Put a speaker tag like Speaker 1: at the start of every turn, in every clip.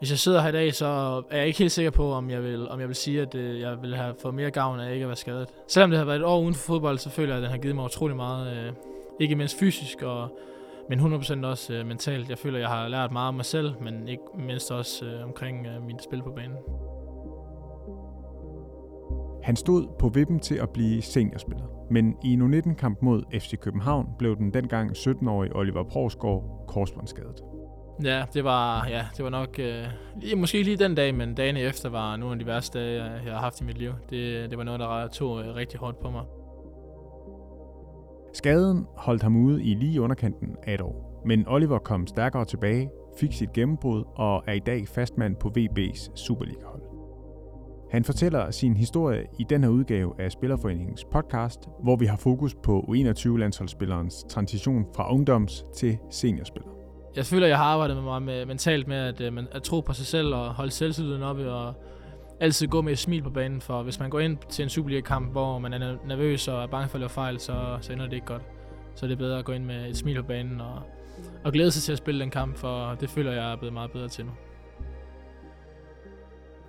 Speaker 1: Hvis jeg sidder her i dag, så er jeg ikke helt sikker på, om jeg vil, om jeg vil sige, at øh, jeg vil have fået mere gavn af ikke at være skadet. Selvom det har været et år uden for fodbold, så føler jeg, at den har givet mig utrolig meget. Øh, ikke mindst fysisk, og, men 100% også øh, mentalt. Jeg føler, at jeg har lært meget om mig selv, men ikke mindst også øh, omkring øh, mit spil på banen.
Speaker 2: Han stod på vippen til at blive seniorspiller, men i en U19-kamp mod FC København blev den dengang 17-årige Oliver Provsgaard korsbåndsskadet.
Speaker 1: Ja, det var, ja, det var nok, øh, lige, måske lige den dag, men dagen efter var nogle af de værste dage, jeg har haft i mit liv. Det, det var noget, der tog øh, rigtig hårdt på mig.
Speaker 2: Skaden holdt ham ude i lige underkanten af et år, men Oliver kom stærkere tilbage, fik sit gennembrud og er i dag fastmand på VB's Superliga-hold. Han fortæller sin historie i den her udgave af Spillerforeningens podcast, hvor vi har fokus på U21-landsholdsspillerens transition fra ungdoms til seniorspiller.
Speaker 1: Jeg føler, jeg har arbejdet med meget med, mentalt med at, øh, at tro på sig selv og holde selvtilliden oppe og altid gå med et smil på banen, for hvis man går ind til en Superliga-kamp, hvor man er nervøs og er bange for at lave fejl, så, så ender det ikke godt. Så det er bedre at gå ind med et smil på banen og, og glæde sig til at spille den kamp, for det føler jeg er blevet meget bedre til nu.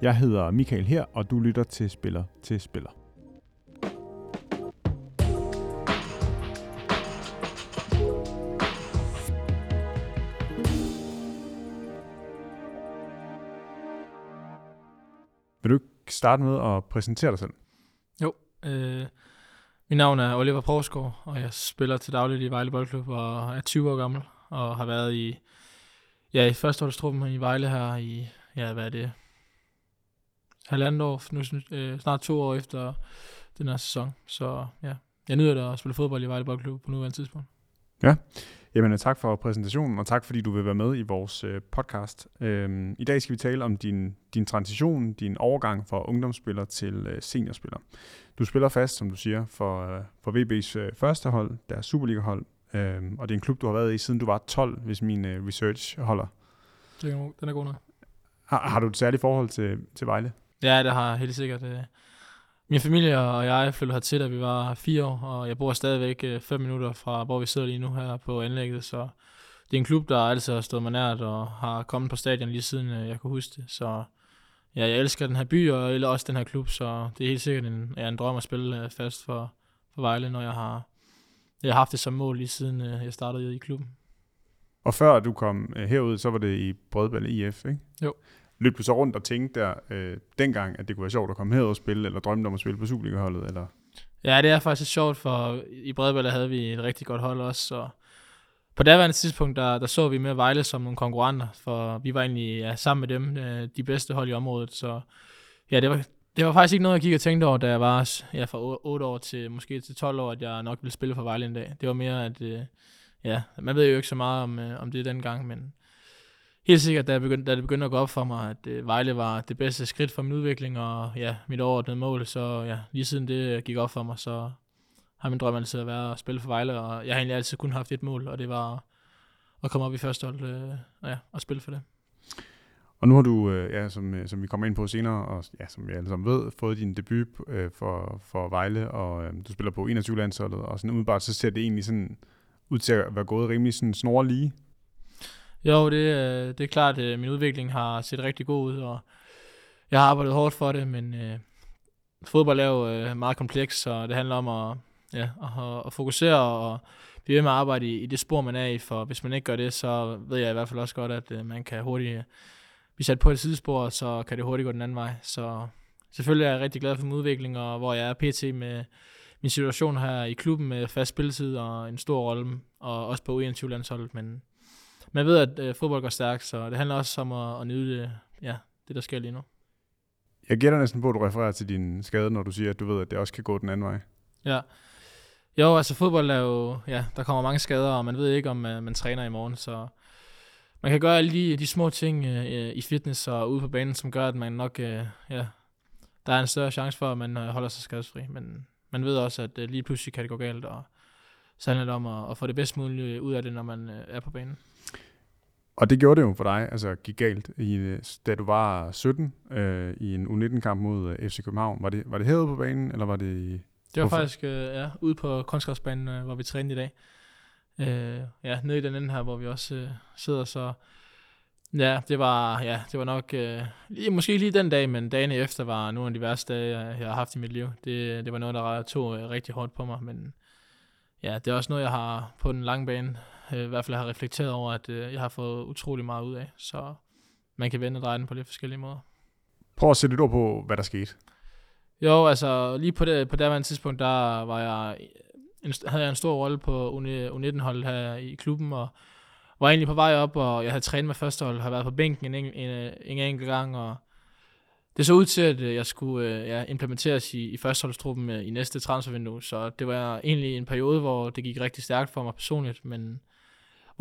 Speaker 2: Jeg hedder Michael her, og du lytter til Spiller til Spiller. Starte med at præsentere dig selv?
Speaker 1: Jo, øh, mit navn er Oliver Provsgaard, og jeg spiller til dagligt i Vejle Boldklub og er 20 år gammel, og har været i, ja, i førsteholdstruppen i Vejle her i, ja, hvad er det, halvandet år, nu øh, snart to år efter den her sæson. Så ja, jeg nyder det at spille fodbold i Vejle Boldklub på nuværende tidspunkt.
Speaker 2: Ja, Jamen tak for præsentationen, og tak fordi du vil være med i vores øh, podcast. Øhm, I dag skal vi tale om din, din transition, din overgang fra ungdomsspiller til øh, seniorspiller. Du spiller fast, som du siger, for, øh, for VB's øh, første hold, deres Superliga-hold, øh, og det er en klub, du har været i, siden du var 12, hvis min øh, research holder.
Speaker 1: Den er god nok.
Speaker 2: Har, har du et særligt forhold til, til Vejle?
Speaker 1: Ja, det har jeg helt sikkert. Øh. Min familie og jeg flyttede hertil, da vi var fire år, og jeg bor stadigvæk øh, fem minutter fra, hvor vi sidder lige nu her på anlægget, så det er en klub, der altid har stået mig nært og har kommet på stadion lige siden øh, jeg kunne huske det. Så ja, jeg elsker den her by og eller også den her klub, så det er helt sikkert en, ja, en drøm at spille fast for, for Vejle, når jeg har, jeg har haft det som mål lige siden jeg startede i klubben.
Speaker 2: Og før du kom herud, så var det i Brødballe IF, ikke?
Speaker 1: Jo
Speaker 2: løb du så rundt og tænkte der øh, dengang, at det kunne være sjovt at komme herud og spille, eller drømte om at spille på Superliga-holdet? Eller?
Speaker 1: Ja, det er faktisk sjovt, for i Bredballe havde vi et rigtig godt hold også, så på daværende tidspunkt, der, der så vi med Vejle som nogle konkurrenter, for vi var egentlig ja, sammen med dem øh, de bedste hold i området, så ja, det var, det var faktisk ikke noget, jeg gik og tænkte over, da jeg var ja, fra 8 år til måske til 12 år, at jeg nok ville spille for Vejle en dag. Det var mere, at øh, ja, man ved jo ikke så meget om, øh, om det dengang, men helt sikkert, da, jeg begyndte, da det begyndte at gå op for mig, at øh, Vejle var det bedste skridt for min udvikling, og ja, mit overordnede mål, så ja, lige siden det øh, gik op for mig, så har min drøm altid været at spille for Vejle, og jeg har egentlig altid kun haft et mål, og det var at komme op i første hold øh, og, ja, og spille for det.
Speaker 2: Og nu har du, øh, ja, som, øh, som vi kommer ind på senere, og ja, som vi alle sammen ved, fået din debut øh, for, for Vejle, og øh, du spiller på 21-landsholdet, og sådan umiddelbart så ser det egentlig sådan ud til at være gået rimelig sådan snor lige
Speaker 1: jo, det, øh, det er klart, at øh, min udvikling har set rigtig god ud, og jeg har arbejdet hårdt for det, men øh, fodbold er jo øh, meget kompleks, så det handler om at, ja, at, at fokusere og blive ved med at arbejde i, i det spor, man er i, for hvis man ikke gør det, så ved jeg i hvert fald også godt, at øh, man kan hurtigt øh, blive sat på et sidespor, så kan det hurtigt gå den anden vej. Så selvfølgelig er jeg rigtig glad for min udvikling, og hvor jeg er pt. med min situation her i klubben med fast spilletid og en stor rolle, og også på U21-landsholdet, men man ved, at øh, fodbold går stærkt, så det handler også om at, at nyde det, ja, det, der sker lige nu.
Speaker 2: Jeg gætter næsten på, at du refererer til din skade, når du siger, at du ved, at det også kan gå den anden vej.
Speaker 1: Ja. Jo, altså fodbold er jo, ja, der kommer mange skader, og man ved ikke, om man, øh, man træner i morgen, så man kan gøre alle de, de små ting øh, i fitness og ude på banen, som gør, at man nok, øh, ja, der er en større chance for, at man øh, holder sig skadesfri, men man ved også, at øh, lige pludselig kan det gå galt, og så handler det om at, at få det bedst muligt ud af det, når man øh, er på banen.
Speaker 2: Og det gjorde det jo for dig, altså gik galt, i, da du var 17 øh, i en U19-kamp mod øh, FC København. Var det, var det herude på banen, eller var det i...
Speaker 1: Det var faktisk øh, ja, ude på kunstgræsbanen, øh, hvor vi trænede i dag. Øh, ja, nede i den ende her, hvor vi også øh, sidder, så... Ja, det var, ja, det var nok, øh, lige, måske lige den dag, men dagen efter var nogle af de værste dage, jeg, jeg har haft i mit liv. Det, det var noget, der tog øh, rigtig hårdt på mig, men ja, det er også noget, jeg har på den lange bane, øh, i hvert fald har reflekteret over, at øh, jeg har fået utrolig meget ud af, så man kan vende og dreje den på lidt forskellige måder.
Speaker 2: Prøv at sætte lidt ord på, hvad der skete.
Speaker 1: Jo, altså lige på det, på det tidspunkt, der var jeg, en, havde jeg en stor rolle på U19-holdet her i klubben, og var egentlig på vej op, og jeg havde trænet med førstehold, har været på bænken en, en, en, en enkelt gang, og det så ud til, at øh, jeg skulle øh, ja, implementeres i, i førsteholdstruppen øh, i næste transfervindue, så det var egentlig en periode, hvor det gik rigtig stærkt for mig personligt, men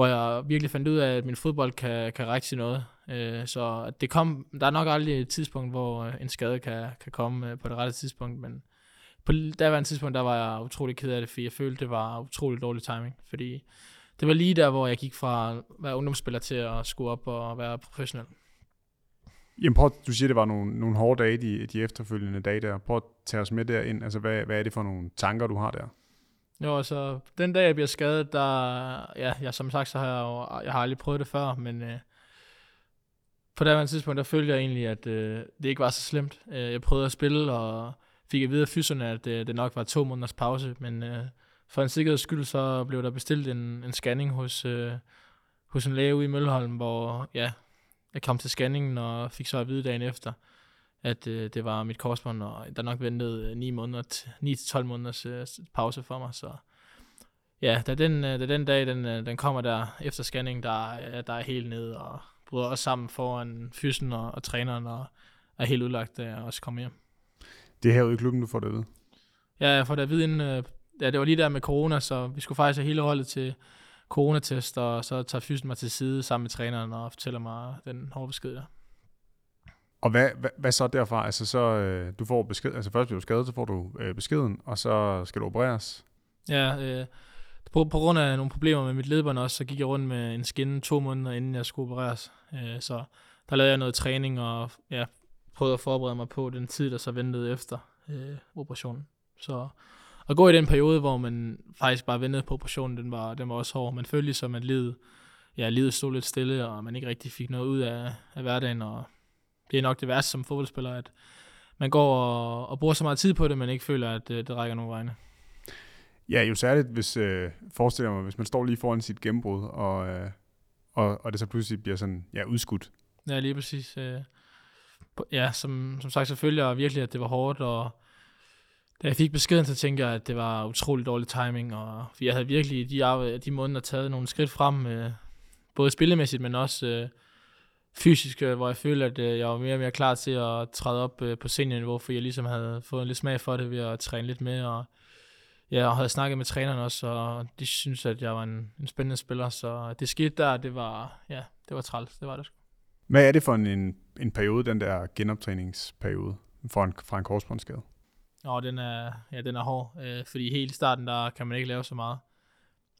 Speaker 1: hvor jeg virkelig fandt ud af, at min fodbold kan, kan række til noget. Øh, så det kom, der er nok aldrig et tidspunkt, hvor øh, en skade kan, kan komme øh, på det rette tidspunkt, men på daværende tidspunkt, der var jeg utrolig ked af det, fordi jeg følte, det var utrolig dårlig timing, fordi det var lige der, hvor jeg gik fra at være ungdomsspiller til at skulle op og være professionel.
Speaker 2: Jamen prøv, du siger, det var nogle, nogle hårde dage, de, de efterfølgende dage der. Prøv at tage os med derind. Altså, hvad, hvad er det for nogle tanker, du har der?
Speaker 1: Jo, altså, den dag, jeg bliver skadet, der, ja, jeg, som sagt, så har jeg jo, jeg har aldrig prøvet det før, men øh, på det tidspunkt, der følte jeg egentlig, at øh, det ikke var så slemt. Øh, jeg prøvede at spille, og fik at vide af fyserne, at øh, det nok var to måneders pause, men øh, for en sikkerheds skyld, så blev der bestilt en, en scanning hos, øh, hos en læge ude i Mølholm, hvor ja, jeg kom til scanningen og fik så at vide dagen efter, at øh, det var mit korsbånd, og der nok ventede 9 måneder, 9-12 måneders øh, pause for mig, så ja, da den, øh, da den dag, den, øh, den kommer der efter scanning, der, ja, der er helt ned og bryder også sammen foran fysen og, og træneren, og er helt udlagt, da jeg også kommer hjem.
Speaker 2: Det er herude i klubben, du får det at vide?
Speaker 1: Ja, jeg får det at vide inden, øh, ja, det var lige der med corona, så vi skulle faktisk have hele holdet til coronatest, og så tager fysen mig til side sammen med træneren og fortæller mig den hårde besked der.
Speaker 2: Og hvad, hvad, hvad så derfra? Altså så, øh, du får besked, altså først bliver du skadet, så får du øh, beskeden, og så skal du opereres?
Speaker 1: Ja, øh, på, på grund af nogle problemer med mit ledbånd også, så gik jeg rundt med en skinne to måneder, inden jeg skulle opereres. Øh, så der lavede jeg noget træning, og ja, prøvede at forberede mig på den tid, der så ventede efter øh, operationen. Så at gå i den periode, hvor man faktisk bare ventede på operationen, den var, den var også hård. Man følte ligesom, at livet, ja, livet stod lidt stille, og man ikke rigtig fik noget ud af, af hverdagen. Og det er nok det værste som fodboldspiller, at man går og, og bruger så meget tid på det, men ikke føler, at det, øh, det rækker nogen vegne.
Speaker 2: Ja, jo særligt, hvis, øh, forestiller mig, hvis man står lige foran sit gennembrud, og, øh, og, og det så pludselig bliver sådan, ja, udskudt.
Speaker 1: Ja, lige præcis. Øh, ja, som, som sagt, selvfølgelig og virkelig, at det var hårdt, og da jeg fik beskeden, så tænkte jeg, at det var utrolig dårlig timing, og jeg havde virkelig i de, de måneder taget nogle skridt frem, øh, både spillemæssigt, men også øh, fysisk, øh, hvor jeg følte, at øh, jeg var mere og mere klar til at træde op øh, på seniorniveau, for jeg ligesom havde fået lidt smag for det ved at træne lidt med, og ja, og havde snakket med træneren også, og de synes at jeg var en, en spændende spiller, så det skete der, det var, ja, det var træls, det var det
Speaker 2: Hvad er det for en, en, en periode, den der genoptræningsperiode for en, fra en korsbåndsskade?
Speaker 1: Og den er, ja, den er hård, øh, fordi helt i starten, der kan man ikke lave så meget.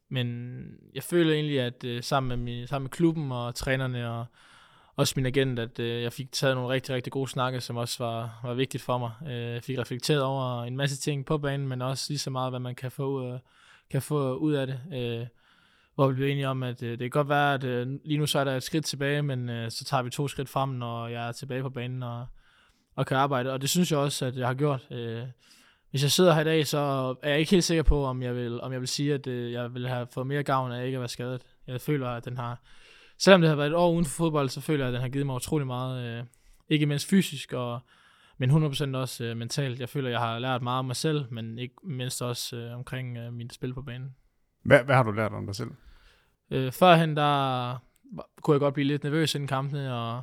Speaker 1: Men jeg føler egentlig, at øh, sammen, med min, sammen med klubben og trænerne og også min agent, at øh, jeg fik taget nogle rigtig, rigtig gode snakke, som også var, var vigtigt for mig. Øh, jeg fik reflekteret over en masse ting på banen, men også lige så meget, hvad man kan få ud af, kan få ud af det. Øh, hvor vi blev enige om, at øh, det kan godt være, at øh, lige nu så er der et skridt tilbage, men øh, så tager vi to skridt frem, når jeg er tilbage på banen, og og kan arbejde, og det synes jeg også, at jeg har gjort. Øh, hvis jeg sidder her i dag, så er jeg ikke helt sikker på, om jeg vil, om jeg vil sige, at øh, jeg vil have fået mere gavn af ikke at være skadet. Jeg føler, at den har, selvom det har været et år uden for fodbold, så føler jeg, at den har givet mig utrolig meget, øh, ikke mindst fysisk, og, men 100% også øh, mentalt. Jeg føler, at jeg har lært meget om mig selv, men ikke mindst også øh, omkring øh, mine spil på banen.
Speaker 2: Hvad, hvad har du lært om dig selv?
Speaker 1: Øh, førhen, der kunne jeg godt blive lidt nervøs inden kampene, og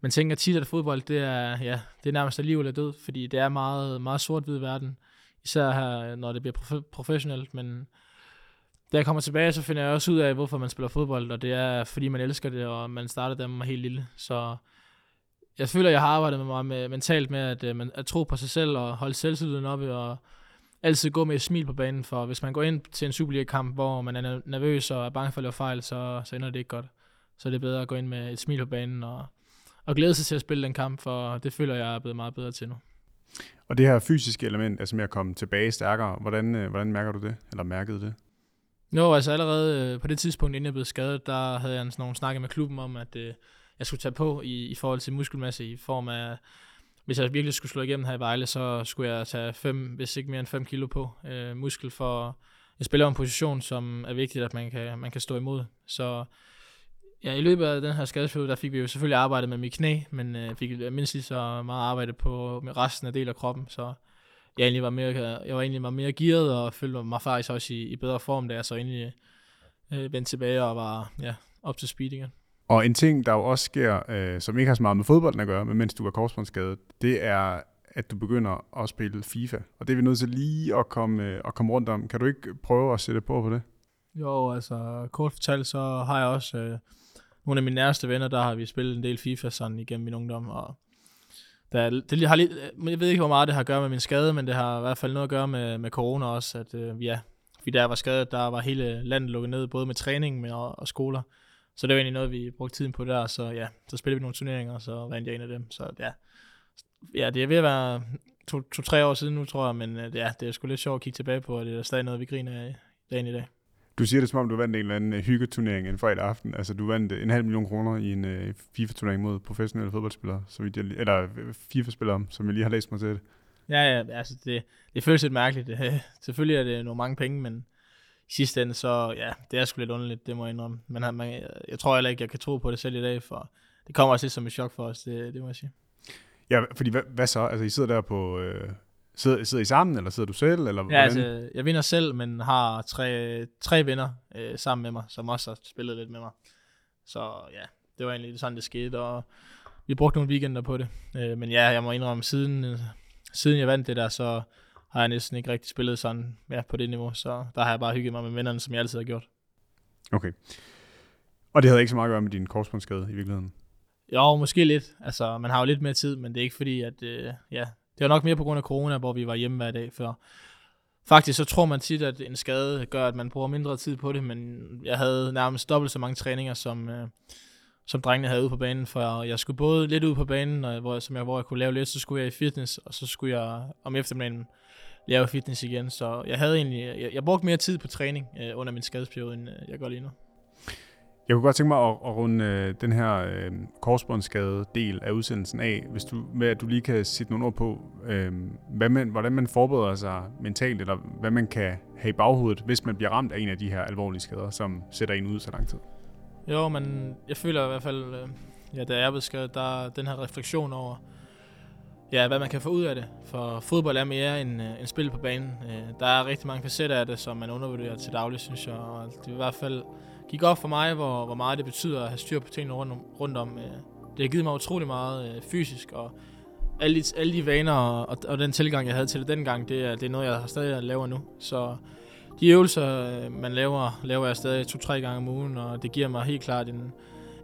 Speaker 1: man tænker tit, at fodbold, det er, ja, det er nærmest liv eller død, fordi det er meget, meget sort-hvid verden, især her, når det bliver prof- professionelt, men da jeg kommer tilbage, så finder jeg også ud af, hvorfor man spiller fodbold, og det er, fordi man elsker det, og man starter der med helt lille, så jeg føler, jeg har arbejdet med mig med, mentalt med at, øh, man, at tro på sig selv og holde selvtilliden oppe og altid gå med et smil på banen, for hvis man går ind til en Superliga-kamp, hvor man er nervøs og er bange for at lave fejl, så, så ender det ikke godt. Så det er bedre at gå ind med et smil på banen og og glæde sig til at spille den kamp, for det føler jeg er blevet meget bedre til nu.
Speaker 2: Og det her fysiske element, altså med at komme tilbage stærkere, hvordan, øh, hvordan mærker du det, eller mærkede det?
Speaker 1: Nå, altså allerede øh, på det tidspunkt, inden jeg blev skadet, der havde jeg sådan nogle snakke med klubben om, at øh, jeg skulle tage på i, i forhold til muskelmasse, i form af, hvis jeg virkelig skulle slå igennem her i Vejle, så skulle jeg tage 5, hvis ikke mere end 5 kilo på øh, muskel for, jeg spiller en position, som er vigtigt, at man kan, man kan stå imod. Så ja, i løbet af den her skadesperiode, der fik vi jo selvfølgelig arbejdet med mit knæ, men øh, fik mindst lige så meget arbejde på med resten af del af kroppen, så jeg egentlig var mere, jeg var egentlig var mere gearet og følte mig faktisk også i, i bedre form, da jeg så egentlig øh, vendte tilbage og var ja, op til speed igen.
Speaker 2: Og en ting, der jo også sker, øh, som ikke har så meget med fodbolden at gøre, men mens du var korsbåndsskadet, det er, at du begynder at spille FIFA. Og det er vi nødt til lige at komme, øh, at komme rundt om. Kan du ikke prøve at sætte på på det?
Speaker 1: Jo, altså kort fortalt, så har jeg også øh, nogle af mine nærmeste venner, der har vi spillet en del FIFA sådan igennem min ungdom, og der, det har lidt, jeg ved ikke, hvor meget det har at gøre med min skade, men det har i hvert fald noget at gøre med, med corona også, at øh, ja, fordi da jeg var skadet, der var hele landet lukket ned, både med træning med, og, og skoler. Så det var egentlig noget, vi brugte tiden på der, så ja, så spillede vi nogle turneringer, og så vandt jeg en af dem. Så ja, ja det er ved at være to-tre to, år siden nu, tror jeg, men øh, ja, det er sgu lidt sjovt at kigge tilbage på, og det er stadig noget, vi griner af dagen i dag.
Speaker 2: Du siger det, som om du vandt en eller anden uh, hyggeturnering en fredag aften. Altså, du vandt en halv million kroner i en uh, FIFA-turnering mod professionelle fodboldspillere, så vi, eller FIFA-spillere, som jeg lige har læst mig til det.
Speaker 1: Ja, ja, altså det, det føles lidt mærkeligt. Selvfølgelig er det nogle mange penge, men i sidste ende, så ja, det er sgu lidt underligt, det må jeg indrømme. Men man, jeg tror heller ikke, jeg kan tro på det selv i dag, for det kommer også lidt som et chok for os, det, det må jeg sige.
Speaker 2: Ja, fordi hvad, hvad så? Altså, I sidder der på... Øh, sidder, sidder I sammen, eller sidder du selv? Eller
Speaker 1: ja, altså, jeg vinder selv, men har tre, tre venner øh, sammen med mig, som også har spillet lidt med mig. Så ja, det var egentlig sådan, det skete, og vi brugte nogle weekender på det. Øh, men ja, jeg må indrømme, siden, øh, siden jeg vandt det der, så har jeg næsten ikke rigtig spillet sådan ja, på det niveau, så der har jeg bare hygget mig med vennerne, som jeg altid har gjort.
Speaker 2: Okay. Og det havde ikke så meget at gøre med din korsbåndsskade i virkeligheden?
Speaker 1: Jo, måske lidt. Altså, man har jo lidt mere tid, men det er ikke fordi, at øh, ja, det var nok mere på grund af corona, hvor vi var hjemme hver dag før. Faktisk så tror man tit, at en skade gør, at man bruger mindre tid på det, men jeg havde nærmest dobbelt så mange træninger, som, øh, som drengene havde ude på banen, for jeg skulle både lidt ud på banen, og hvor, som jeg, hvor jeg kunne lave lidt, så skulle jeg i fitness, og så skulle jeg om eftermiddagen lave fitness igen. Så jeg havde egentlig, jeg, jeg brugte mere tid på træning øh, under min skadesperiode, end øh, jeg gør lige nu.
Speaker 2: Jeg kunne godt tænke mig at, at runde øh, den her øh, korsbåndsskade del af udsendelsen af, hvis du, med at du lige kan sætte nogle ord på, øh, hvad man, hvordan man forbereder sig mentalt, eller hvad man kan have i baghovedet, hvis man bliver ramt af en af de her alvorlige skader, som sætter en ud så lang tid.
Speaker 1: Jo, men jeg føler i hvert fald, øh, ja, da jeg er blevet skadet, der er den her refleksion over, ja, hvad man kan få ud af det. For fodbold er mere end, øh, end spil på banen. Øh, der er rigtig mange facetter af det, som man undervurderer til daglig, synes jeg. Og det er i hvert fald gik op for mig, hvor, hvor meget det betyder at have styr på tingene rundt om. Rundt om. Øh, det har givet mig utrolig meget øh, fysisk, og alle de, alle de vaner og, og den tilgang, jeg havde til det dengang, det er, det er noget, jeg stadig laver nu. Så de øvelser, øh, man laver, laver jeg stadig to-tre gange om ugen, og det giver mig helt klart en,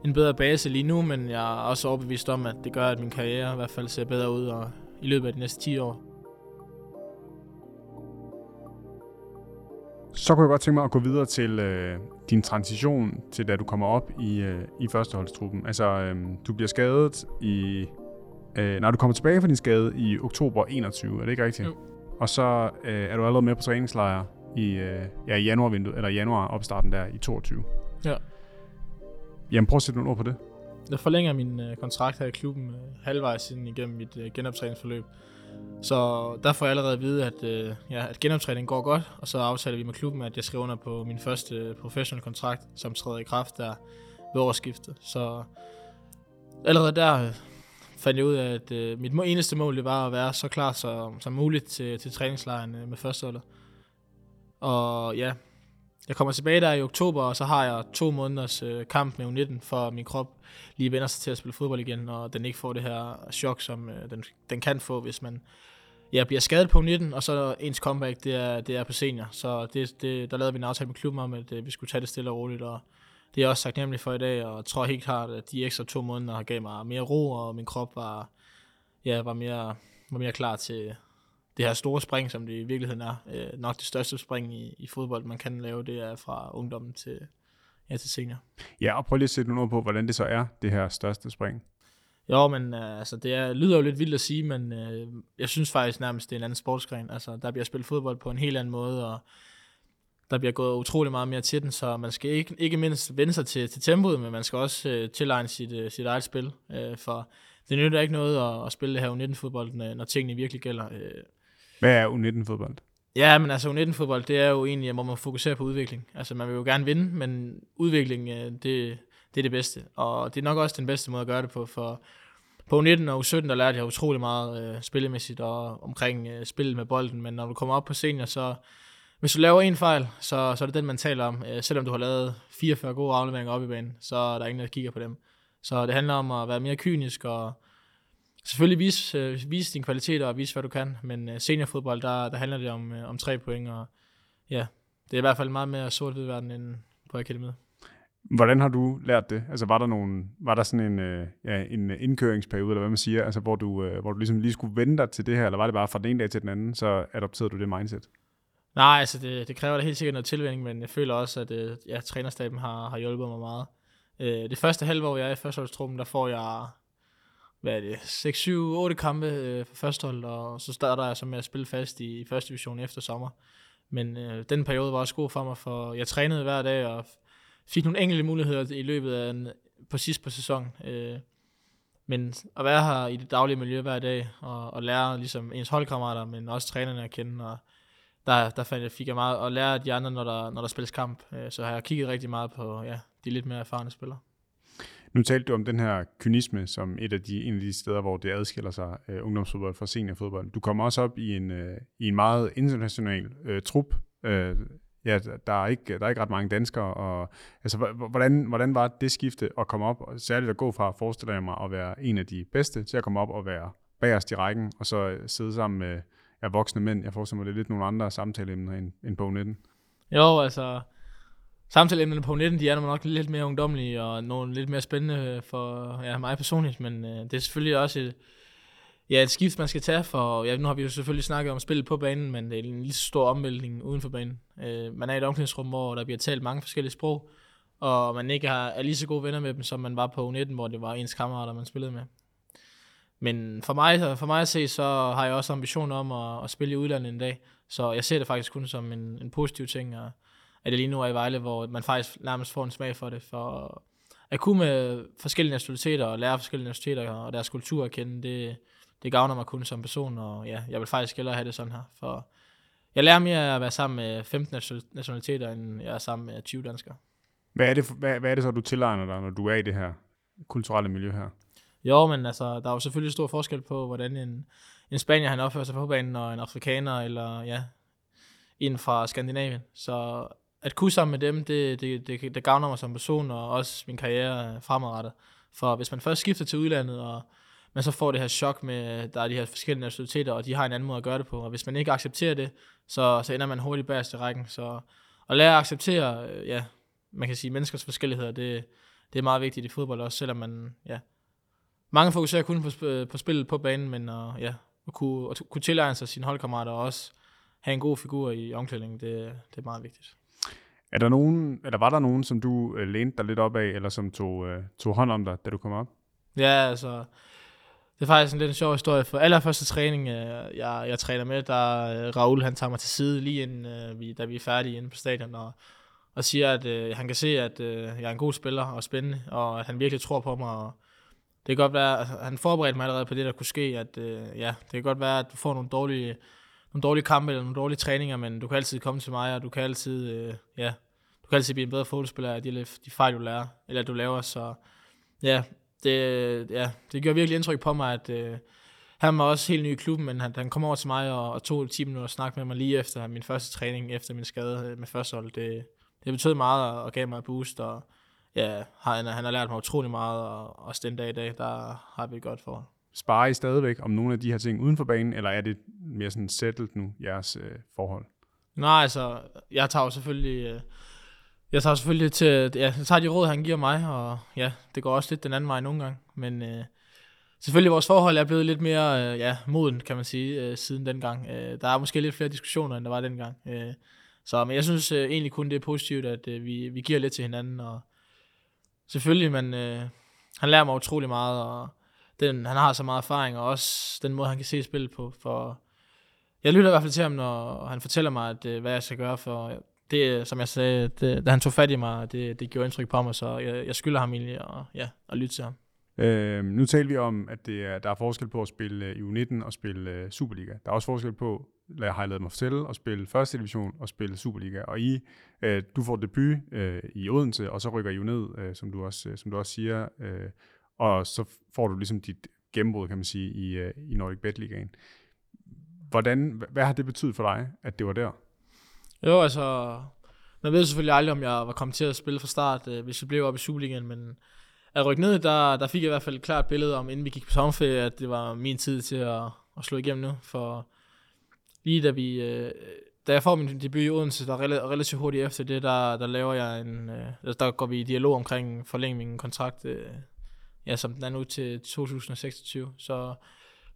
Speaker 1: en bedre base lige nu, men jeg er også overbevist om, at det gør, at min karriere i hvert fald ser bedre ud og i løbet af de næste 10 år.
Speaker 2: Så kunne jeg godt tænke mig at gå videre til øh, din transition til da du kommer op i, øh, i førsteholdstruppen. Altså, øh, du bliver skadet i... Øh, når du kommer tilbage fra din skade i oktober 21, er det ikke rigtigt? Jo. Og så øh, er du allerede med på træningslejr i, øh, ja, i januar, eller januar opstarten der i 22.
Speaker 1: Ja.
Speaker 2: Jamen prøv at sætte nogle ord på det.
Speaker 1: Jeg forlænger min øh, kontrakt her i klubben øh, halvvejs siden igennem mit øh, genoptræningsforløb. Så der får jeg allerede at vide, at, øh, ja, at genoptræningen går godt, og så aftaler vi med klubben, at jeg skriver under på min første øh, professionelle professional kontrakt, som træder i kraft der ved årsskiftet. Så allerede der øh, fandt jeg ud af, at øh, mit eneste mål det var at være så klar som, som muligt til, til træningslejren øh, med førsteholdet. Og ja, jeg kommer tilbage der i oktober, og så har jeg to måneders øh, kamp med U19, for min krop lige vender sig til at spille fodbold igen, og den ikke får det her chok, som øh, den, den kan få, hvis man ja, bliver skadet på U19, og så ens comeback, det er, det er på senior. Så det, det, der lavede vi en aftale med klubben om, at øh, vi skulle tage det stille og roligt, og det er også sagt nemlig for i dag, og jeg tror helt klart, at de ekstra to måneder har gav mig mere ro, og min krop var, ja, var, mere, var mere klar til, det her store spring, som det i virkeligheden er, øh, nok det største spring i, i fodbold, man kan lave, det er fra ungdommen til, ja, til senior.
Speaker 2: Ja, og prøv lige at sætte noget på, hvordan det så er, det her største spring.
Speaker 1: Jo, men øh, altså, det er, lyder jo lidt vildt at sige, men øh, jeg synes faktisk nærmest, det er en anden sportsgren. Altså, der bliver spillet fodbold på en helt anden måde, og der bliver gået utrolig meget mere til den, så man skal ikke, ikke mindst vende sig til, til tempoet, men man skal også øh, tilegne sit, øh, sit eget spil, øh, for det nytter ikke noget at, at spille det her U19-fodbold, når, når tingene virkelig gælder. Øh.
Speaker 2: Hvad er U19-fodbold?
Speaker 1: Ja, men altså U19-fodbold, det er jo egentlig, hvor man fokuserer på udvikling. Altså man vil jo gerne vinde, men udvikling, øh, det, det er det bedste. Og det er nok også den bedste måde at gøre det på, for på U19 og U17, der lærte jeg utrolig meget øh, spillemæssigt og omkring øh, spillet med bolden, men når du kommer op på senior, så hvis du laver en fejl, så, så er det den, man taler om. Øh, selvom du har lavet 44 gode afleveringer op i banen, så er der ingen, der kigger på dem. Så det handler om at være mere kynisk og selvfølgelig vise, øh, vise dine kvaliteter og vise, hvad du kan. Men øh, seniorfodbold, der, der handler det om, øh, om tre point, og ja, det er i hvert fald meget mere sort-hvid verden end på akademiet.
Speaker 2: Hvordan har du lært det? Altså var der, nogen, var der sådan en, øh, ja, en indkøringsperiode, eller hvad man siger, altså hvor du, øh, hvor du ligesom lige skulle vende dig til det her, eller var det bare fra den ene dag til den anden, så adopterede du det mindset?
Speaker 1: Nej, altså det, det kræver da helt sikkert noget tilvænding, men jeg føler også, at øh, ja, trænerstaben har, har hjulpet mig meget. Øh, det første halve år, jeg er i førsteholdstruppen, der får jeg hvad er det, 6, 7, 8 kampe øh, for førstehold, og så starter jeg så med at spille fast i, i første division efter sommer. Men øh, den periode var også god for mig, for jeg trænede hver dag og fik nogle enkelte muligheder i løbet af en, på sidst på sæson. Øh, men at være her i det daglige miljø hver dag, og, og lære ligesom ens holdkammerater, men også trænerne at kende, og der, der fandt jeg, fik jeg meget at lære af de andre, når der, når der spilles kamp. Øh, så har jeg kigget rigtig meget på ja, de lidt mere erfarne spillere.
Speaker 2: Nu talte du om den her kynisme som et af de, en af de steder, hvor det adskiller sig uh, ungdomsfodbold fra seniorfodbold. Du kommer også op i en, uh, i en meget international uh, trup. Uh, ja, der er, ikke, der er ikke ret mange danskere. Og, altså, hvordan, hvordan var det skifte at komme op, og særligt at gå fra, forestiller jeg mig, at være en af de bedste, til at komme op og være bagerst i rækken, og så sidde sammen med ja, voksne mænd. Jeg forestiller mig, det er lidt nogle andre samtaleemner end, end på 19.
Speaker 1: Jo, altså, samtaleemnerne på 19, de er nok lidt mere ungdomlige og nogle lidt mere spændende for ja, mig personligt, men øh, det er selvfølgelig også et, ja, et skift, man skal tage for, ja, nu har vi jo selvfølgelig snakket om spillet på banen, men det er en lige så stor omvæltning uden for banen. Øh, man er i et omklædningsrum, hvor der bliver talt mange forskellige sprog, og man ikke har, er lige så gode venner med dem, som man var på U19, hvor det var ens kammerater, man spillede med. Men for mig, for mig at se, så har jeg også ambitioner om at, at spille i udlandet en dag, så jeg ser det faktisk kun som en, en positiv ting, og at det lige nu er i Vejle, hvor man faktisk nærmest får en smag for det, for at kunne med forskellige nationaliteter og lære forskellige nationaliteter og deres kultur at kende, det, det gavner mig kun som person, og ja, jeg vil faktisk hellere have det sådan her, for jeg lærer mere at være sammen med 15 nationaliteter, end jeg er sammen med 20 danskere.
Speaker 2: Hvad er det, hvad, hvad er det så, du tilegner dig, når du er i det her kulturelle miljø her?
Speaker 1: Jo, men altså, der er jo selvfølgelig stor forskel på, hvordan en, en spanier han opfører sig på banen, og en afrikaner, eller ja, en fra Skandinavien. Så at kunne sammen med dem, det, det, det, det gavner mig som person, og også min karriere fremadrettet. For hvis man først skifter til udlandet, og man så får det her chok med, at der er de her forskellige nationaliteter, og de har en anden måde at gøre det på, og hvis man ikke accepterer det, så, så ender man hurtigt bagerst i rækken. Så at lære at acceptere, øh, ja, man kan sige, menneskers forskelligheder, det, det er meget vigtigt i fodbold også, selvom man, ja, mange fokuserer kun på, på spillet på banen, men uh, ja, at kunne, at kunne tilegne sig sine holdkammerater og også have en god figur i omklædningen, det, det er meget vigtigt.
Speaker 2: Er der nogen, eller var der nogen, som du øh, lænede dig lidt op af, eller som tog, øh, tog hånd om dig, da du kom op?
Speaker 1: Ja, altså, det er faktisk en lidt sjov historie. For allerførste træning, øh, jeg, jeg træner med, der øh, Raul han tager mig til side lige inden, øh, vi, da vi er færdige inde på stadion, og, og siger, at øh, han kan se, at øh, jeg er en god spiller og spændende, og at han virkelig tror på mig. Og det kan godt være, at han forberedte mig allerede på det, der kunne ske, at øh, ja, det kan godt være, at du får nogle dårlige, nogle dårlige kampe eller nogle dårlige træninger, men du kan altid komme til mig, og du kan altid, øh, ja, du kan altid blive en bedre fodboldspiller af de, de fejl, du lærer, eller du laver, så ja, det, ja, det gjorde virkelig indtryk på mig, at øh, han var også helt ny i klubben, men han, han kom over til mig og, og tog 10 minutter og snakkede med mig lige efter min første træning, efter min skade øh, med førstehold. Det, det betød meget og, og gav mig et boost, og ja, han, han har lært mig utrolig meget, og også den dag i dag, der har vi et godt forhold.
Speaker 2: Sparer I stadigvæk om nogle af de her ting uden for banen, eller er det mere sådan settled nu, jeres øh, forhold?
Speaker 1: Nej, altså, jeg tager jo selvfølgelig... Øh, jeg tager selvfølgelig til, ja, jeg tager de råd, han giver mig, og ja, det går også lidt den anden vej nogle gange, men øh, selvfølgelig vores forhold er blevet lidt mere, øh, ja, moden, kan man sige, øh, siden dengang. Øh, der er måske lidt flere diskussioner, end der var dengang. Øh, så, men jeg synes øh, egentlig kun, det er positivt, at øh, vi, vi giver lidt til hinanden, og selvfølgelig, man, øh, han lærer mig utrolig meget, og den, han har så meget erfaring, og også den måde, han kan se spillet på, for jeg lytter i hvert fald til ham, når han fortæller mig, at, øh, hvad jeg skal gøre, for det, øh, som jeg sagde, det, øh, da han tog fat i mig, det, det gjorde indtryk på mig, så jeg, jeg skylder ham egentlig at, ja, at lytte til ham.
Speaker 2: Øh, nu taler vi om, at det er, der er forskel på at spille i U19 og spille uh, Superliga. Der er også forskel på, lad, har jeg lavet mig fortælle, at spille første division og spille Superliga. Og I, øh, du får debut øh, i Odense, og så rykker I jo ned, øh, som, du også, øh, som du også siger, øh, og så får du ligesom dit gennembrud, kan man sige, i, øh, i Nordic Bet Ligaen. Hvordan, hvad har det betydet for dig, at det var der?
Speaker 1: Jo, altså, man ved selvfølgelig aldrig, om jeg var kommet til at spille fra start, øh, hvis vi blev op i Superligaen, men at rykke ned, der, der fik jeg i hvert fald et klart billede om, inden vi gik på sommerferie, at det var min tid til at, at slå igennem nu, for lige da vi, øh, da jeg får min debut i Odense, der relativt hurtigt efter det, der, der laver jeg en, øh, der går vi i dialog omkring forlænge min kontrakt, øh, ja, som den er nu til 2026, så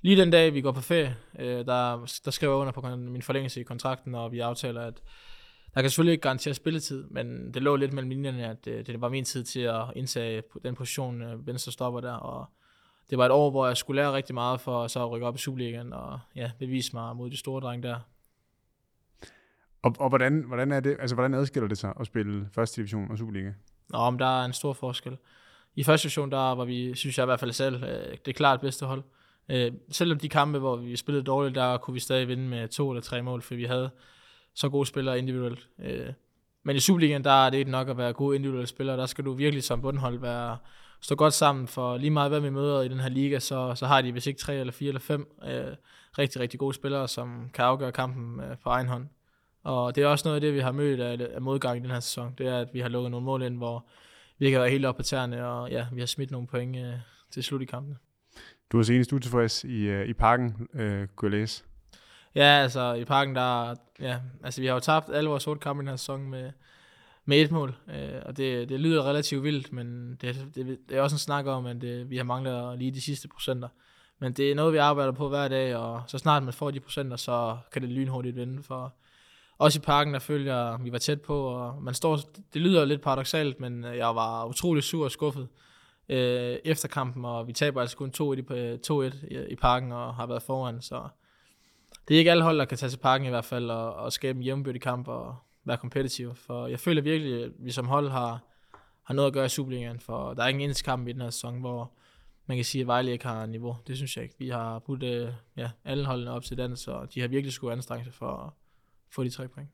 Speaker 1: lige den dag, vi går på ferie, øh, der, der skriver jeg under på min forlængelse i kontrakten, og vi aftaler, at der kan selvfølgelig ikke garantere spilletid, men det lå lidt mellem linjerne, at det, det var min tid til at indtage den position, øh, venstre stopper der, og det var et år, hvor jeg skulle lære rigtig meget for så at rykke op i Superligaen og ja, bevise mig mod de store drenge der.
Speaker 2: Og, og hvordan, hvordan, er det, altså, hvordan adskiller det sig at spille første division og Superliga?
Speaker 1: Nå, om der er en stor forskel. I første division, der var vi, synes jeg i hvert fald selv, øh, det er klart bedste hold. Øh, selvom de kampe, hvor vi spillede dårligt, der kunne vi stadig vinde med to eller tre mål, for vi havde så gode spillere individuelt. Øh, men i Superligaen, der er det ikke nok at være gode individuelle spillere. Der skal du virkelig som bundhold være, stå godt sammen, for lige meget hvad vi møder i den her liga, så, så har de hvis ikke tre eller fire eller fem øh, rigtig, rigtig gode spillere, som kan afgøre kampen øh, på egen hånd. Og det er også noget af det, vi har mødt af, af modgang i den her sæson. Det er, at vi har lukket nogle mål ind, hvor vi være helt op på tæerne, og ja, vi har smidt nogle point øh, til slut i kampen.
Speaker 2: Du var senest utilfreds i, øh, i parken, øh, kunne jeg læse.
Speaker 1: Ja, altså i parken, der, ja, altså vi har jo tabt alle vores otte kampe i den her sæson med, med et mål, øh, og det, det lyder relativt vildt, men det, det, det er også en snak om, at det, vi har manglet lige de sidste procenter. Men det er noget, vi arbejder på hver dag, og så snart man får de procenter, så kan det lynhurtigt vende. For også i parken, der følger jeg, vi var tæt på, og man står, det lyder lidt paradoxalt, men øh, jeg var utrolig sur og skuffet øh, efter kampen, og vi taber altså kun 2-1 i, øh, i, i parken og har været foran, så det er ikke alle hold, der kan tage til parken i hvert fald og, og skabe en jævnbyrdig kamp og være kompetitiv. For jeg føler virkelig, at vi som hold har, har noget at gøre i Superligaen, for der er ingen eneste kamp i den her sæson, hvor man kan sige, at Vejle ikke har niveau. Det synes jeg ikke. Vi har budt øh, ja, alle holdene op til den, så de har virkelig skulle anstrenge sig for få de tre point.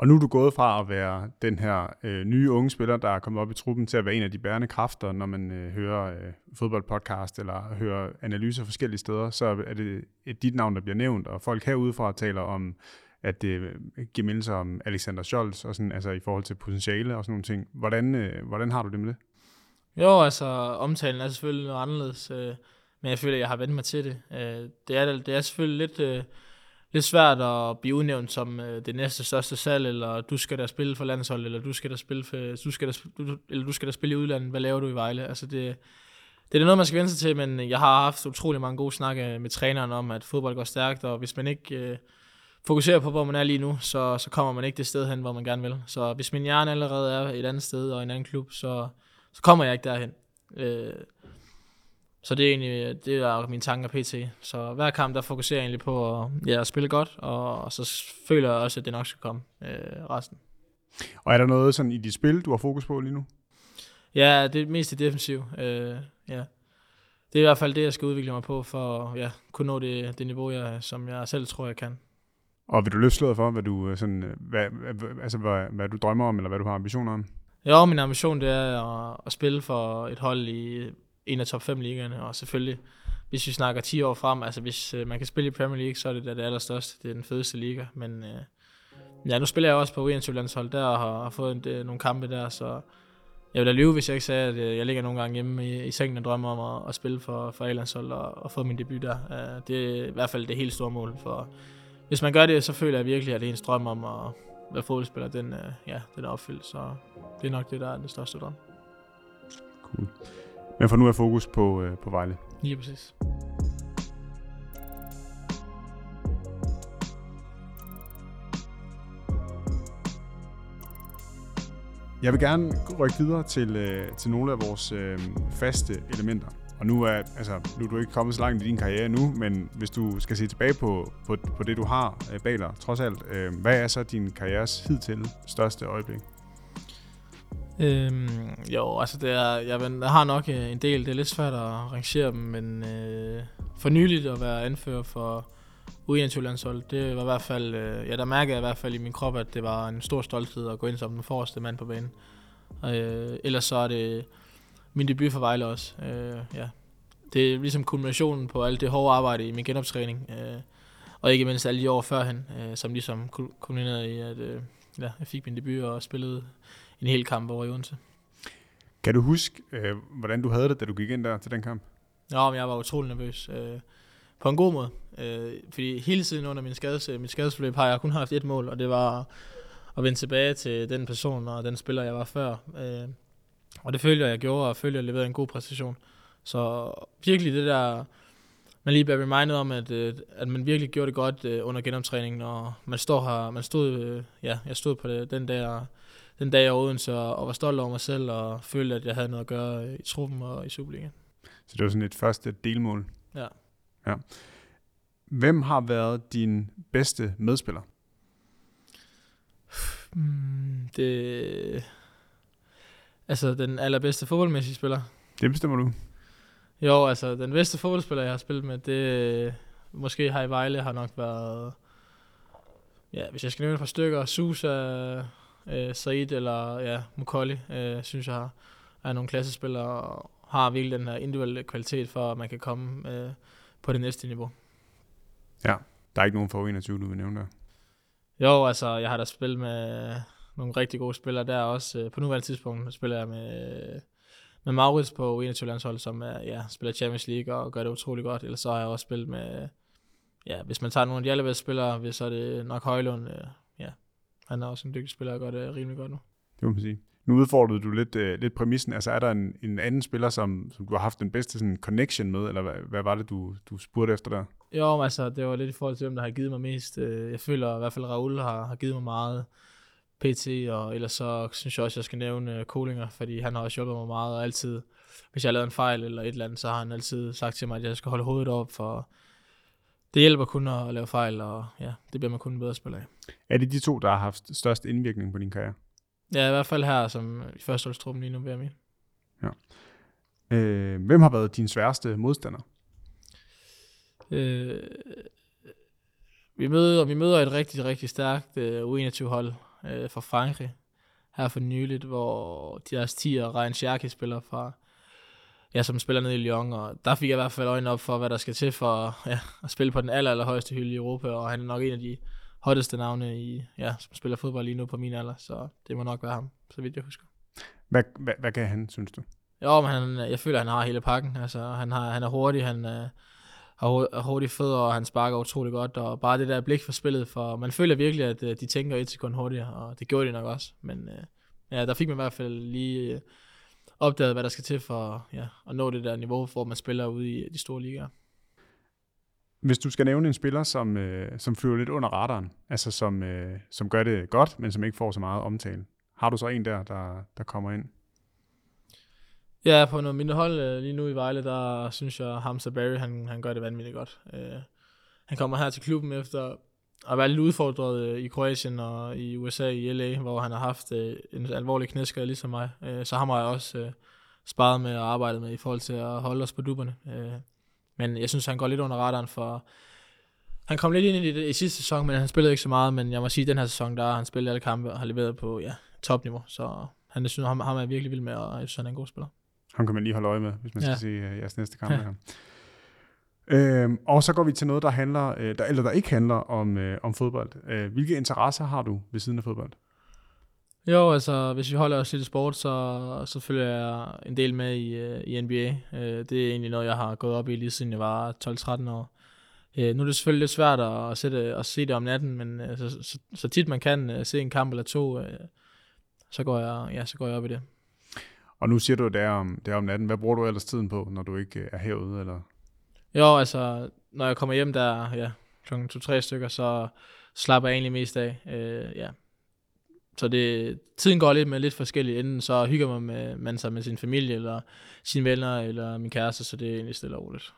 Speaker 2: Og nu er du gået fra at være den her øh, nye unge spiller, der er kommet op i truppen, til at være en af de bærende kræfter, når man øh, hører øh, fodboldpodcast eller hører analyser forskellige steder, så er det et dit navn, der bliver nævnt, og folk herudefra taler om, at det giver mindelser om Alexander Scholz, og sådan, altså i forhold til potentiale og sådan nogle ting. Hvordan, øh, hvordan har du det med det?
Speaker 1: Jo, altså omtalen er selvfølgelig noget anderledes, øh, men jeg føler, at jeg har vendt mig til det. Øh, det, er, det er selvfølgelig lidt... Øh, lidt svært at blive udnævnt som øh, det næste største salg, eller du skal da spille for landshold, eller du skal da spille, for, du skal da, du, eller du skal da spille i udlandet, hvad laver du i Vejle? Altså det, det er noget, man skal vende sig til, men jeg har haft utrolig mange gode snakke med træneren om, at fodbold går stærkt, og hvis man ikke øh, fokuserer på, hvor man er lige nu, så, så kommer man ikke det sted hen, hvor man gerne vil. Så hvis min hjerne allerede er et andet sted og en anden klub, så, så kommer jeg ikke derhen. Øh, så det er egentlig det er mine tanker pt. Så hver kamp, der fokuserer jeg egentlig på at, ja, at spille godt, og, så føler jeg også, at det nok skal komme øh, resten.
Speaker 2: Og er der noget sådan i dit spil, du har fokus på lige nu?
Speaker 1: Ja, det er mest i defensiv. Øh, ja. Det er i hvert fald det, jeg skal udvikle mig på, for at ja, kunne nå det, det niveau, jeg, som jeg selv tror, jeg kan.
Speaker 2: Og vil du løfte for, hvad du, øh, sådan, øh, hvad, altså, hvad, hvad du drømmer om, eller hvad du har ambitioner om?
Speaker 1: Ja, min ambition det er at, at spille for et hold i en af top 5 ligaerne, og selvfølgelig, hvis vi snakker 10 år frem, altså hvis øh, man kan spille i Premier League, så er det da det allerstørste, det er den fedeste liga, men øh, ja, nu spiller jeg også på u landshold der, og har, har fået en, de, nogle kampe der, så jeg vil da lyve, hvis jeg ikke sagde, at øh, jeg ligger nogle gange hjemme i, i sengen og drømmer om at, at spille for, for A-landshold og, og få min debut der. Øh, det er i hvert fald det helt store mål, for hvis man gør det, så føler jeg virkelig, at det er en drøm om at være fodboldspiller, den, øh, ja, den er opfyldt, så det er nok det, der er den største drøm.
Speaker 2: Cool. Men for nu er fokus på, øh, på Vejle.
Speaker 1: Lige præcis.
Speaker 2: Jeg vil gerne rykke videre til, øh, til nogle af vores øh, faste elementer. Og nu er, altså, nu er du ikke kommet så langt i din karriere nu, men hvis du skal se tilbage på, på, på det, du har øh, bag dig, trods alt, øh, hvad er så din karrieres hidtil største øjeblik?
Speaker 1: Øhm, jo, altså det er, jeg, jeg har nok øh, en del, det er lidt svært at rangere dem, men øh, for nyligt at være anfører for u landshold det var i hvert fald, øh, ja der mærkede jeg i hvert fald i min krop, at det var en stor stolthed at gå ind som den forreste mand på banen. Øh, ellers så er det min debut for Vejle også. Øh, ja. Det er ligesom kulminationen på alt det hårde arbejde i min genoptræning, øh, og ikke mindst alle de år førhen, øh, som ligesom kulminerede i, at øh, ja, jeg fik min debut og spillede en hel kamp over i Odense.
Speaker 2: Kan du huske, øh, hvordan du havde det, da du gik ind der til den kamp?
Speaker 1: Ja, men jeg var utrolig nervøs. Øh, på en god måde. Øh, fordi hele tiden under min, skades, mit skadesforløb har jeg kun haft et mål, og det var at vende tilbage til den person og den spiller, jeg var før. Øh, og det følte jeg, gjorde, og følte, jeg leverede en god præstation. Så virkelig det der, man lige bliver reminded om, at, øh, at man virkelig gjorde det godt øh, under genoptræningen, og man står her, man stod, øh, ja, jeg stod på det, den der, den dag i Odense, og, og var stolt over mig selv, og følte, at jeg havde noget at gøre i truppen og i Superligaen.
Speaker 2: Så det var sådan et første delmål?
Speaker 1: Ja.
Speaker 2: ja. Hvem har været din bedste medspiller?
Speaker 1: Mm, det... Altså, den allerbedste fodboldmæssige spiller.
Speaker 2: Det bestemmer du.
Speaker 1: Jo, altså, den bedste fodboldspiller, jeg har spillet med, det... Måske har i Vejle har nok været... Ja, hvis jeg skal nævne et par stykker, Susa, øh, Said eller ja, Mukolli, øh, synes jeg har, er nogle klassespillere og har virkelig den her individuelle kvalitet for, at man kan komme øh, på det næste niveau.
Speaker 2: Ja, der er ikke nogen for 21, du vil nævne der.
Speaker 1: Jo, altså, jeg har da spillet med nogle rigtig gode spillere der også. Øh, på nuværende tidspunkt spiller jeg med, med Maurits på 21 landshold, som er, ja, spiller Champions League og gør det utrolig godt. Ellers så har jeg også spillet med, ja, hvis man tager nogle af de allerbedste spillere, så er det nok Højlund. Øh, han er også en dygtig spiller og gør det rimelig godt nu.
Speaker 2: Det må man sige. Nu udfordrede du lidt, uh, lidt præmissen. Altså er der en, en anden spiller, som, som du har haft den bedste sådan, connection med, eller hvad, hvad var det, du, du spurgte efter der?
Speaker 1: Jo, altså det var lidt i forhold til, hvem der har givet mig mest. Øh, jeg føler i hvert fald, at Raul har, har givet mig meget PT, og ellers så synes jeg også, at jeg skal nævne Kolinger, fordi han har også hjulpet mig meget, og altid, hvis jeg har lavet en fejl eller et eller andet, så har han altid sagt til mig, at jeg skal holde hovedet op, for det hjælper kun at lave fejl, og ja, det bliver man kun en bedre spiller af.
Speaker 2: Er det de to, der har haft størst indvirkning på din karriere?
Speaker 1: Ja, i hvert fald her, som i førsteholdstruppen lige nu ved mig.
Speaker 2: Ja. Øh, hvem har været din sværeste modstander?
Speaker 1: Øh, vi, møder, vi møder et rigtig, rigtig stærkt øh, U21-hold øh, fra Frankrig her for nyligt, hvor deres 10 og Ryan Scherke spiller fra, ja, som spiller nede i Lyon, og der fik jeg i hvert fald øjnene op for, hvad der skal til for ja, at spille på den aller, aller højeste hylde i Europa, og han er nok en af de hotteste navne, i, ja, som spiller fodbold lige nu på min alder, så det må nok være ham, så vidt jeg husker.
Speaker 2: Hvad, hvad, hvad kan han, synes du?
Speaker 1: Jo, men han, jeg føler, at han har hele pakken. Altså, han, har, han er hurtig, han uh, har hurtige fødder, og han sparker utrolig godt, og bare det der blik for spillet, for man føler virkelig, at uh, de tænker et sekund hurtigere, og det gjorde de nok også. Men uh, ja, der fik man i hvert fald lige uh, opdaget, hvad der skal til for ja, at nå det der niveau, hvor man spiller ude i de store ligaer.
Speaker 2: Hvis du skal nævne en spiller, som, øh, som flyver lidt under radaren, altså som, øh, som gør det godt, men som ikke får så meget omtale, har du så en der, der, der kommer ind?
Speaker 1: Ja, på noget mindre hold øh, lige nu i Vejle, der synes jeg, Hamza Barry, han, han gør det vanvittigt godt. Øh, han kommer her til klubben efter at være lidt udfordret øh, i Kroatien og i USA, i LA, hvor han har haft øh, en alvorlig knæskade ligesom mig. Øh, så har jeg også sparet med og arbejdet med i forhold til at holde os på duberne. Men jeg synes, han går lidt under radaren for... Han kom lidt ind i det i sidste sæson, men han spillede ikke så meget, men jeg må sige, at den her sæson, der har han spillet alle kampe og har leveret på ja, topniveau, så han, synes, ham, ham er virkelig vild med, og jeg synes, han er en god spiller.
Speaker 2: Han kan man lige holde øje med, hvis man ja. skal se jeres næste kamp ja. Øhm, og så går vi til noget, der handler, øh, der, eller der ikke handler om, øh, om fodbold. Øh, hvilke interesser har du ved siden af fodbold?
Speaker 1: Jo, altså hvis vi holder os til sport, så, så følger jeg en del med i, uh, i NBA. Øh, det er egentlig noget, jeg har gået op i lige siden jeg var 12-13 år. Uh, nu er det selvfølgelig lidt svært at, sætte, at se det om natten, men uh, så, så, så tit man kan uh, se en kamp eller to, uh, så, går jeg, ja, så går jeg op i det.
Speaker 2: Og nu siger du, det er, om, det er om natten. Hvad bruger du ellers tiden på, når du ikke er herude? Eller?
Speaker 1: Jo, altså når jeg kommer hjem der ja, klokken 2-3 stykker, så slapper jeg egentlig mest af. Øh, ja, så det, tiden går lidt med lidt forskelligt. Enten så hygger man, med, man sig med sin familie, eller sine venner, eller min kæreste, så det er egentlig stille og roligt.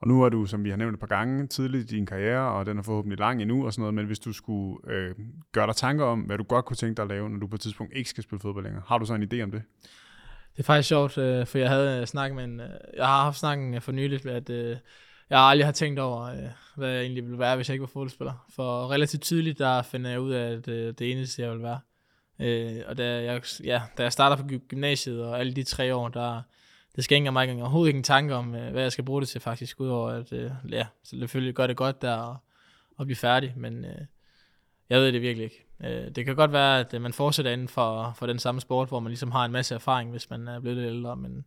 Speaker 2: Og nu er du, som vi har nævnt et par gange, tidligt i din karriere, og den er forhåbentlig lang endnu og sådan noget, men hvis du skulle øh, gøre dig tanker om, hvad du godt kunne tænke dig at lave, når du på et tidspunkt ikke skal spille fodbold længere, har du så en idé om det?
Speaker 1: Det er faktisk sjovt, øh, for jeg havde øh, snakket med en, øh, jeg har haft snakken øh, for nyligt, at øh, jeg aldrig har tænkt over, øh, hvad jeg egentlig ville være, hvis jeg ikke var fodboldspiller. For relativt tydeligt, der finder jeg ud af, at øh, det eneste, jeg vil være. Øh, og da jeg, ja, da jeg starter på gymnasiet og alle de tre år, der, det skænker mig ikke, overhovedet ikke en tanke om, øh, hvad jeg skal bruge det til faktisk, udover at øh, ja, selvfølgelig gør det godt der og, og blive færdig, men øh, jeg ved det virkelig ikke. Øh, det kan godt være, at øh, man fortsætter inden for, for den samme sport, hvor man ligesom har en masse erfaring, hvis man er blevet lidt ældre, men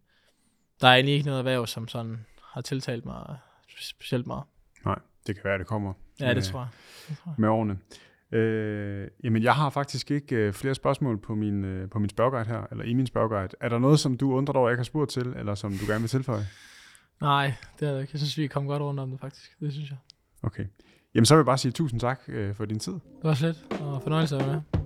Speaker 1: der er egentlig ikke noget erhverv, som sådan har tiltalt mig specielt meget.
Speaker 2: Nej, det kan være, det kommer.
Speaker 1: Ja, det tror jeg. Det tror jeg.
Speaker 2: Med årene. Øh, jamen, jeg har faktisk ikke øh, flere spørgsmål på min, øh, på min spørgguide her, eller i min spørgguide. Er der noget, som du undrer over, jeg ikke har spurgt til, eller som du gerne vil tilføje?
Speaker 1: Nej, det er det ikke. Jeg synes, vi kommet godt rundt om det, faktisk. Det synes jeg.
Speaker 2: Okay. Jamen, så vil jeg bare sige tusind tak øh, for din tid. Det
Speaker 1: var slet, og fornøjelse at være med.